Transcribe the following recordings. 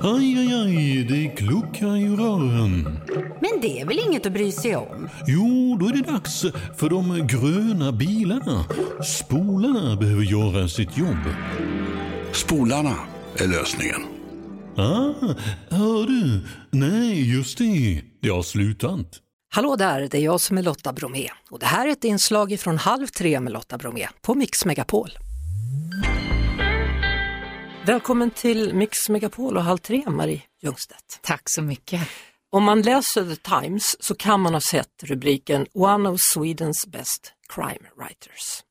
Aj, aj, aj, det kluckar i rören. Men det är väl inget att bry sig om? Jo, då är det dags för de gröna bilarna. Spolarna behöver göra sitt jobb. Spolarna är lösningen. Ah, hör du? Nej, just det. Det har slutat. Hallå där, det är jag som är Lotta Bromé och det här är ett inslag från Halv tre med Lotta Bromé på Mix Megapol. Välkommen till Mix Megapol och Halv tre, Marie Ljungstedt. Tack så mycket. Om man läser The Times så kan man ha sett rubriken One of Swedens best crime writers.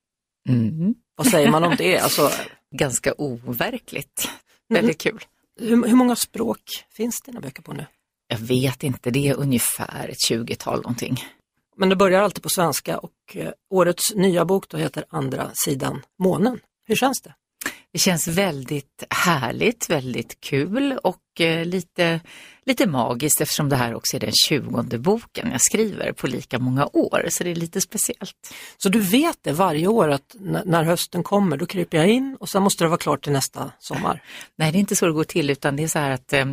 Mm. Vad säger man om det? Alltså, Ganska overkligt. Väldigt kul. hur, hur många språk finns dina böcker på nu? Jag vet inte, det är ungefär ett 20-tal någonting. Men det börjar alltid på svenska och eh, årets nya bok då heter Andra sidan månen. Hur känns det? Det känns väldigt härligt, väldigt kul och eh, lite, lite magiskt eftersom det här också är den tjugonde boken jag skriver på lika många år, så det är lite speciellt. Så du vet det varje år att när hösten kommer då kryper jag in och sen måste det vara klart till nästa sommar. Nej, det är inte så det går till, utan det är så här att eh,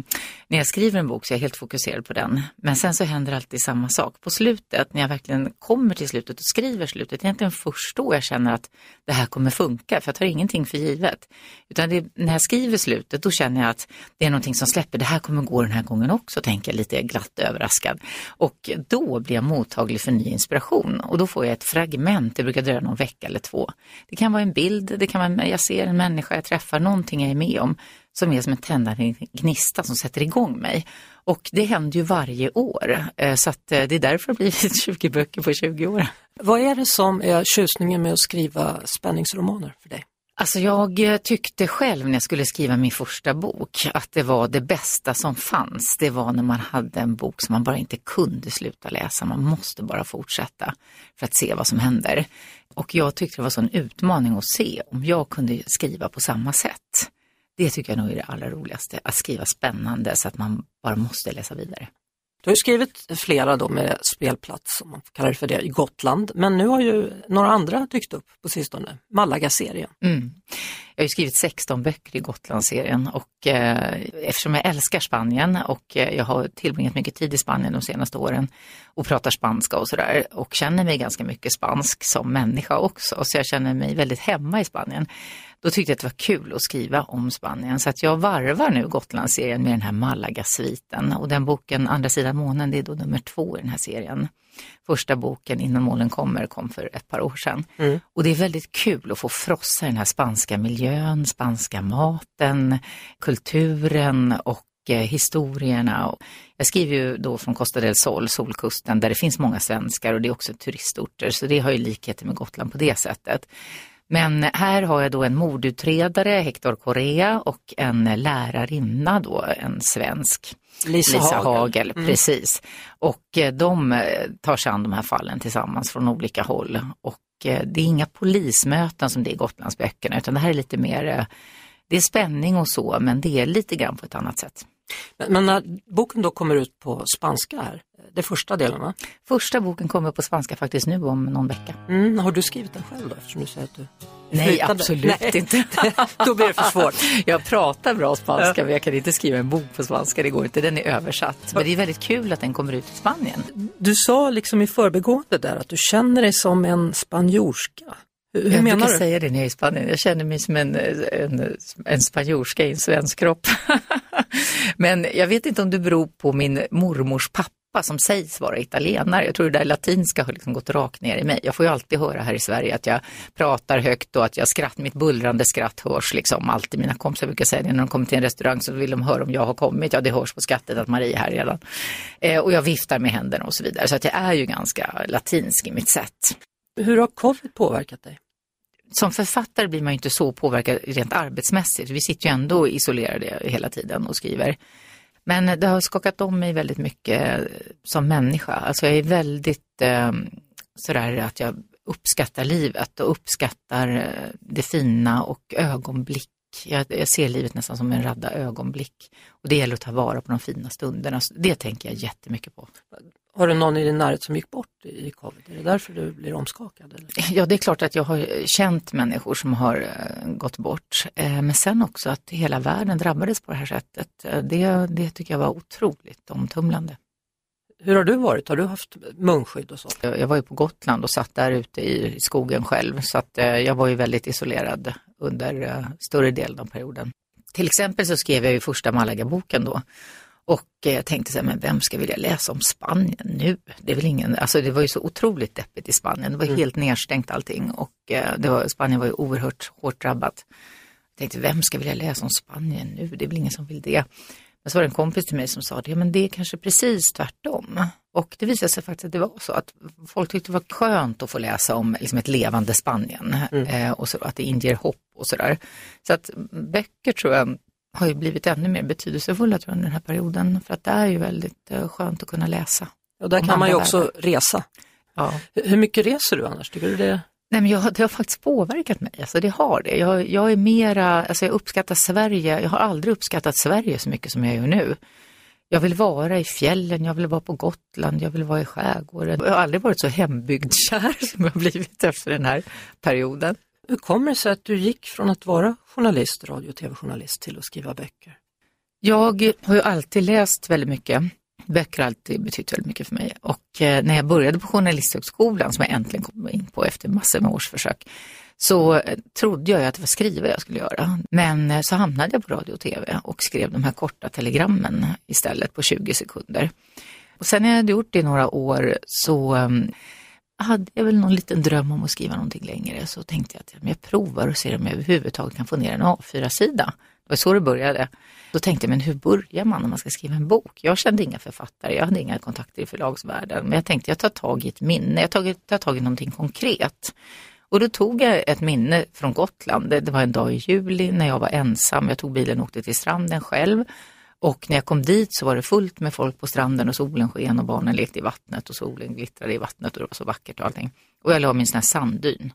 när jag skriver en bok så är jag helt fokuserad på den. Men sen så händer alltid samma sak. På slutet, när jag verkligen kommer till slutet och skriver slutet, egentligen först då jag känner att det här kommer funka, för jag tar ingenting för givet. Utan det, när jag skriver slutet, då känner jag att det är någonting som släpper, det här kommer gå den här gången också, tänker jag lite glatt överraskad. Och då blir jag mottaglig för ny inspiration och då får jag ett fragment, det brukar dröja någon vecka eller två. Det kan vara en bild, det kan vara, jag ser en människa jag träffar, någonting jag är med om som är som en tändande gnista som sätter igång mig. Och det händer ju varje år, eh, så att eh, det är därför det har blivit 20 böcker på 20 år. Vad är det som är tjusningen med att skriva spänningsromaner för dig? Alltså jag eh, tyckte själv när jag skulle skriva min första bok att det var det bästa som fanns. Det var när man hade en bok som man bara inte kunde sluta läsa. Man måste bara fortsätta för att se vad som händer. Och jag tyckte det var så en utmaning att se om jag kunde skriva på samma sätt. Det tycker jag nog är det allra roligaste, att skriva spännande så att man bara måste läsa vidare. Du har ju skrivit flera då med spelplats, om man kallar det för det, i Gotland. Men nu har ju några andra dykt upp på sistone. Malaga-serien. Mm. Jag har ju skrivit 16 böcker i Gotlandsserien och eh, eftersom jag älskar Spanien och eh, jag har tillbringat mycket tid i Spanien de senaste åren och pratar spanska och sådär och känner mig ganska mycket spansk som människa också så jag känner mig väldigt hemma i Spanien. Då tyckte jag att det var kul att skriva om Spanien så att jag varvar nu Gotlandsserien med den här Malaga-sviten och den boken Andra sidan månen det är då nummer två i den här serien. Första boken Innan målen kommer kom för ett par år sedan. Och det är väldigt kul att få frossa i den här spanska miljön, spanska maten, kulturen och eh, historierna. Jag skriver ju då från Costa del Sol, Solkusten, där det finns många svenskar och det är också turistorter, så det har ju likheter med Gotland på det sättet. Men här har jag då en mordutredare, Hector Correa, och en lärarinna då, en svensk. Lisa Hagel. Hagel, precis. Och eh, de eh, tar sig an de här fallen tillsammans från olika håll. Och eh, det är inga polismöten som det är i Gotlandsböckerna, utan det här är lite mer, det är spänning och så, men det är lite grann på ett annat sätt. Men, men när boken då kommer ut på spanska här, det är första delen va? Första boken kommer på spanska faktiskt nu om någon vecka. Mm, har du skrivit den själv då eftersom du säger att du Nej, flytande? absolut Nej. inte. Då blir det för svårt. Jag pratar bra spanska men jag kan inte skriva en bok på spanska, det går inte. Den är översatt. Men det är väldigt kul att den kommer ut i Spanien. Du sa liksom i förbegående där att du känner dig som en spanjorska. Hur, jag menar du? säga det när jag är i Spanien. Jag känner mig som en, en, en spanjorska i en svensk kropp. Men jag vet inte om det beror på min mormors pappa som sägs vara italienare. Jag tror det där latinska har liksom gått rakt ner i mig. Jag får ju alltid höra här i Sverige att jag pratar högt och att jag skratt, mitt bullrande skratt hörs liksom. Alltid mina kompisar brukar säga det när de kommer till en restaurang så vill de höra om jag har kommit. Ja, det hörs på skrattet att Marie är här redan. Eh, och jag viftar med händerna och så vidare. Så att jag är ju ganska latinsk i mitt sätt. Hur har covid påverkat dig? som författare blir man ju inte så påverkad rent arbetsmässigt. Vi sitter ju ändå isolerade hela tiden och skriver. Men det har skakat om mig väldigt mycket som människa. Alltså jag är väldigt eh, sådär att jag uppskattar livet och uppskattar eh, det fina och ögonblick jag, jag ser livet nästan som en radda ögonblick. Och det gäller att ta vara på de fina stunderna. Så Det tänker jag jättemycket på. Har du någon i din närhet som gick bort i covid? Är det därför du blir omskakad? Eller? Ja, det är klart att jag har känt människor som har eh, gått bort. Eh, men sen också att hela världen drabbades på det här sättet. Eh, det, det tycker jag var otroligt omtumlande. Hur har du varit? Har du haft munskydd och så? Jag, var ju på Gotland och satt där ute i, skogen själv. Så att, eh, jag var ju väldigt isolerad under eh, större delen av perioden. Till exempel så skrev jag ju första Malaga-boken då. Och eh, jag tänkte så här, men vem ska vilja läsa om Spanien nu? Det är väl ingen, alltså det var ju så otroligt deppigt i Spanien. Det var helt nedstängt allting och eh, det var, Spanien var ju oerhört hårt drabbat. Jag tänkte, vem ska vilja läsa om Spanien nu? Det är väl ingen som vill det. Men så var det en kompis till mig som sa det, ja, men det är kanske precis tvärtom. Och det visade sig faktiskt att det var så att folk tyckte det var skönt att få läsa om liksom, ett levande Spanien eh, och så, att det inger hopp och sådär. Så att böcker tror jag har ju blivit ännu mer betydelsefulla tror jag, under den här perioden. För att det är ju väldigt eh, skönt att kunna läsa. Och där kan man ju också världar. resa. Ja. Hur- Hur mycket reser du annars? Tycker du det? Nej, men jag, det har faktiskt påverkat mig, alltså det har det. Jag, jag är mera, alltså jag uppskattar Sverige, jag har aldrig uppskattat Sverige så mycket som jag gör nu. Jag vill vara i fjällen, jag vill vara på Gotland, jag vill vara i skärgården. Jag har aldrig varit så hembygdskär som jag blivit efter den här perioden. Hur kommer det sig att du gick från att vara journalist, radio och tv-journalist till att skriva böcker? Jag har ju alltid läst väldigt mycket. Böcker har alltid betytt väldigt mycket för mig. Och eh, när jag började på Journalisthögskolan, som jag äntligen kom in på efter massor med års försök, så eh, trodde jag ju att det var skriva jag skulle göra. Men eh, så hamnade jag på radio och tv och skrev de här korta telegrammen istället på 20 sekunder. Och sen när jag hade gjort det i några år så mm, hade jag väl någon liten dröm om att skriva någonting längre. Så tänkte jag att jag provar och ser om jag överhuvudtaget kan få ner en A4-sida. Det var så det började. Då tänkte jag, men hur börjar man när man ska skriva en bok? Jag kände inga författare, jag hade inga kontakter i förlagsvärlden. Men jag tänkte, jag tar tag i ett minne, jag tar, tar tag i någonting konkret. Och då tog jag ett minne från Gotland. Det, det var en dag i juli när jag var ensam. Jag tog bilen och åkte till stranden själv. Och när jag kom dit så var det fullt med folk på stranden och solen sken och barnen lekte i vattnet och solen glittrade i vattnet och det var så vackert och allting. Och jag la en sån här sanddyn,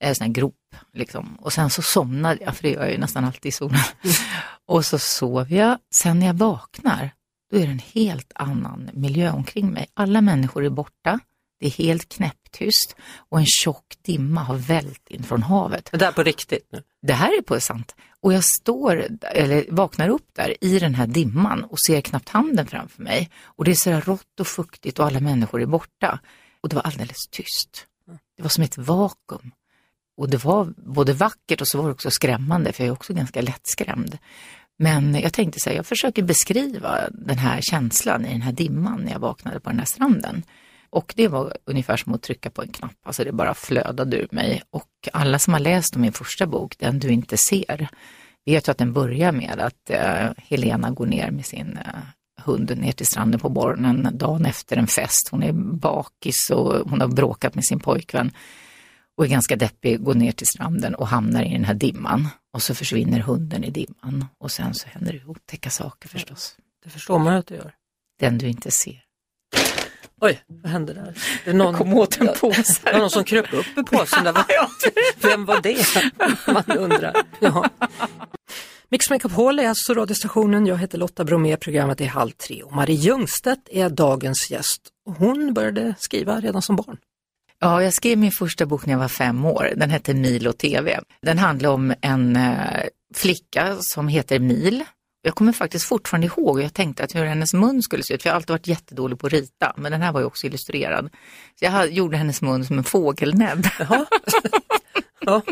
en sån här grop liksom. Och sen så somnade jag, för det gör jag ju nästan alltid i solen. och så sov jag. Sen när jag vaknar, då är det en helt annan miljö omkring mig. Alla människor är borta. Det är helt knäpptyst och en tjock dimma har vällt in från havet. Det där på riktigt nu. Det här är på sant. Och jag står, eller vaknar upp där i den här dimman och ser knappt handen framför mig. Och det är så där rått och fuktigt och alla människor är borta. Och det var alldeles tyst. Det var som ett vakuum. Och det var både vackert och så var det också skrämmande, för jag är också ganska lättskrämd. Men jag tänkte så här, jag försöker beskriva den här känslan i den här dimman när jag vaknade på den här stranden. Och det var ungefär som att trycka på en knapp, alltså det bara flödade ur mig. Och alla som har läst min första bok, Den du inte ser, vet ju att den börjar med att eh, Helena går ner med sin eh, hund ner till stranden på morgonen dagen efter en fest. Hon är bakis och hon har bråkat med sin pojkvän och är ganska deppig, går ner till stranden och hamnar i den här dimman. Och så försvinner hunden i dimman och sen så händer det otäcka saker förstås. Det förstår man att du gör. Den du inte ser. Oj, vad hände där? Det är någon, Kom åt en påse. Det var någon som kröp upp i påsen. Där. Vem var det? Man undrar. Ja. Mix Megapol är alltså radiostationen. Jag heter Lotta Bromé. Programmet är Halv tre och Marie Ljungstedt är dagens gäst. Och Hon började skriva redan som barn. Ja, jag skrev min första bok när jag var fem år. Den hette Milo TV. Den handlar om en eh, flicka som heter Mil. Jag kommer faktiskt fortfarande ihåg, jag tänkte att hur hennes mun skulle se ut, för jag har alltid varit jättedålig på att rita, men den här var ju också illustrerad. Så jag gjorde hennes mun som en fågelnäbb. Ja.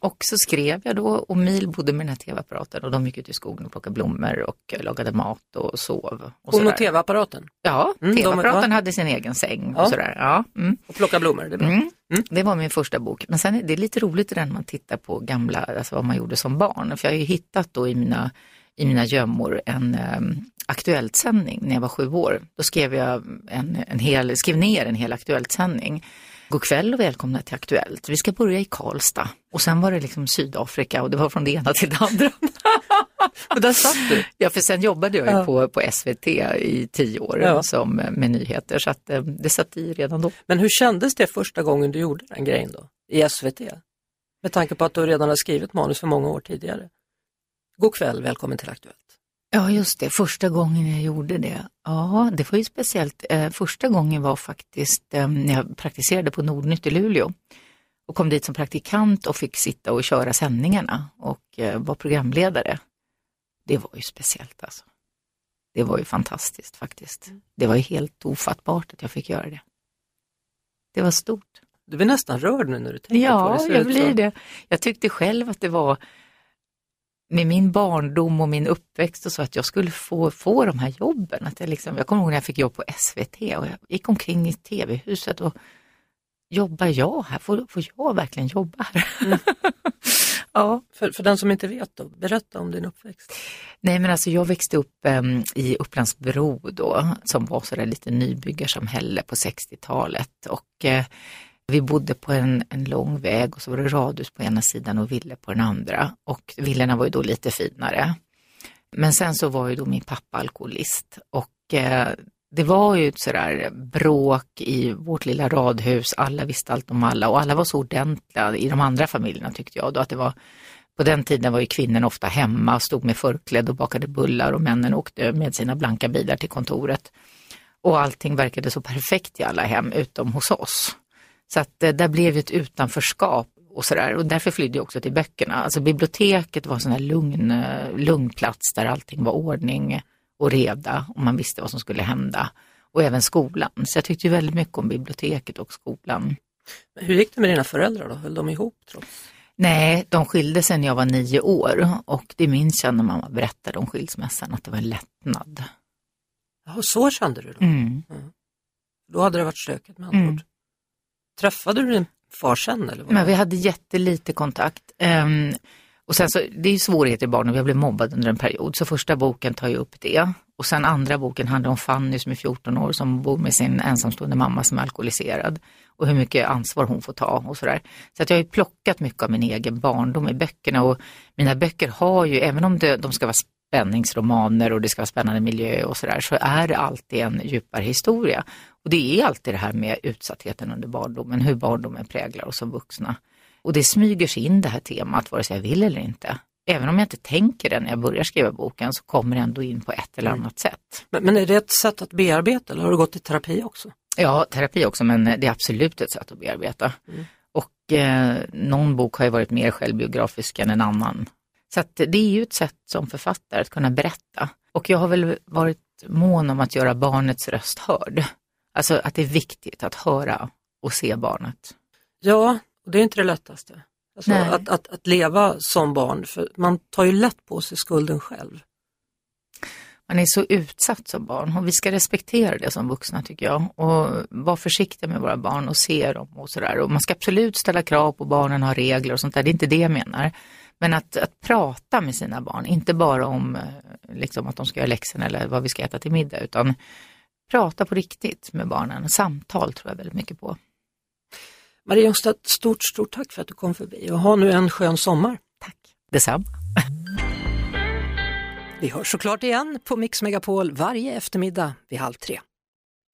Och så skrev jag då och Mil bodde med den här tv-apparaten och de gick ut i skogen och plockade blommor och lagade mat och sov. Och Hon sådär. och tv-apparaten Ja, Mm, tv-apparaten hade sin egen säng Ja. och sådär. Ja, mm. och plocka blommor. Det är bra. Mm. Det var min första bok. Men sen är det lite roligt när man tittar på gamla, alltså vad man gjorde som barn. För jag har ju hittat då i mina, i mina gömmor en um, Aktuellt-sändning när jag var sju år. Då skrev jag en, en hel, skrev ner en hel Aktuellt-sändning. God kväll och välkomna till Aktuellt. Vi ska börja i Karlstad. Och sen var det liksom Sydafrika och det var från det ena till det andra. Och där satt du. Ja, för sen jobbade jag Ja. på, på SVT i tio år Ja. som, med nyheter. Så att, eh, det satt i redan då. Men hur kändes det första gången du gjorde den grejen då? I SVT? Med tanke på att du redan har skrivit manus för många år tidigare. God kväll, välkommen till Aktuellt. Ja, just det. Första gången jag gjorde det. Ja, det var ju speciellt. Eh, första gången var faktiskt eh, när jag praktiserade på Nordnytt i Luleå och kom dit som praktikant och fick sitta och köra sändningarna och eh, var programledare. Det var ju speciellt alltså. Det var ju fantastiskt faktiskt. Det var ju helt ofattbart att jag fick göra det. Det var stort. Du blir nästan rörd nu när du tänker på Ja, det. ser jag blir så. det. Jag tyckte själv att det var med min barndom och min uppväxt och så att jag skulle få, få de här jobben. Att jag, liksom, jag kommer ihåg när jag fick jobb på SVT och jag gick omkring i tv-huset och jobbar jag här? Får, får jag verkligen jobba här? ja. För, för den som inte vet då, berätta om din uppväxt. Nej men alltså jag växte upp em, i Upplandsbro då, som var sådär lite nybyggarsamhälle på 60-talet. Och eh, vi bodde på en, en lång väg och så var det radhus på ena sidan och villor på den andra. Och villorna var ju då lite finare. Men sen så var ju då min pappa alkoholist och eh, det var ju ett sådär bråk i vårt lilla radhus, alla visste allt om alla och alla var så ordentliga i de andra familjerna tyckte jag då att det var på den tiden var ju kvinnorna ofta hemma och stod med förklädd och bakade bullar och männen åkte med sina blanka bilar till kontoret. Och allting verkade så perfekt i alla hem utom hos oss. Så att eh, där blev ju ett utanförskap och sådär och därför flydde jag också till böckerna. Alltså biblioteket var en sån här lugn, eh, lugn plats där allting var ordning och reda och man visste vad som skulle hända. Och även skolan. Så jag tyckte ju väldigt mycket om biblioteket och skolan. Hur gick det med dina föräldrar då? Höll de ihop trots? Nej, de skilde sig när jag var nio år och det minns jag när mamma berättade om skilsmässan att det var en lättnad. Ja, så kände du då? Mm. Då hade det varit stökigt med andra Mm. ord. Träffade du din far sen eller? Vad? Men vi hade jättelite kontakt. Um, och sen så, det är ju svårigheter i barnen, jag blev mobbad under en period, så första boken tar ju upp det. Och sen andra boken handlar om Fanny som är 14 år som bor med sin ensamstående mamma som är alkoholiserad. Och hur mycket ansvar hon får ta och sådär. Så att jag har ju plockat mycket av min egen barndom i böckerna och mina böcker har ju, även om det, de ska vara spänningsromaner och det ska vara spännande miljö och sådär, så är det alltid en djupare historia. Och det är alltid det här med utsattheten under barndomen, hur barndomen präglar oss som vuxna. Och det smyger sig in det här temat, vare sig jag vill eller inte. Även om jag inte tänker det när jag börjar skriva boken så kommer det ändå in på ett eller annat sätt. Men, men är det ett sätt att bearbeta eller har du gått i terapi också? Ja, terapi också, men det är absolut ett sätt att bearbeta. Och eh, någon bok har ju varit mer självbiografisk än en annan. Så det är ju ett sätt som författare att kunna berätta. Och jag har väl varit mån om att göra barnets röst hörd. Alltså att det är viktigt att höra och se barnet. Ja, och det är inte det lättaste. Alltså att, att, att leva som barn, för man tar ju lätt på sig skulden själv. Man är så utsatt som barn och vi ska respektera det som vuxna tycker jag. Och vara försiktiga med våra barn och se dem och sådär. Och man ska absolut ställa krav på barnen och ha regler och sånt där, det är inte det jag menar. Men att, att prata med sina barn, inte bara om eh, liksom, att de ska göra läxorna eller vad vi ska äta till middag, utan prata på riktigt med barnen. Samtal tror jag väldigt mycket på. Maria Ljungstedt, stort, stort tack för att du kom förbi och ha nu en skön sommar. Tack. Detsamma. Vi hörs såklart igen på Mix Megapol varje eftermiddag vid halv tre.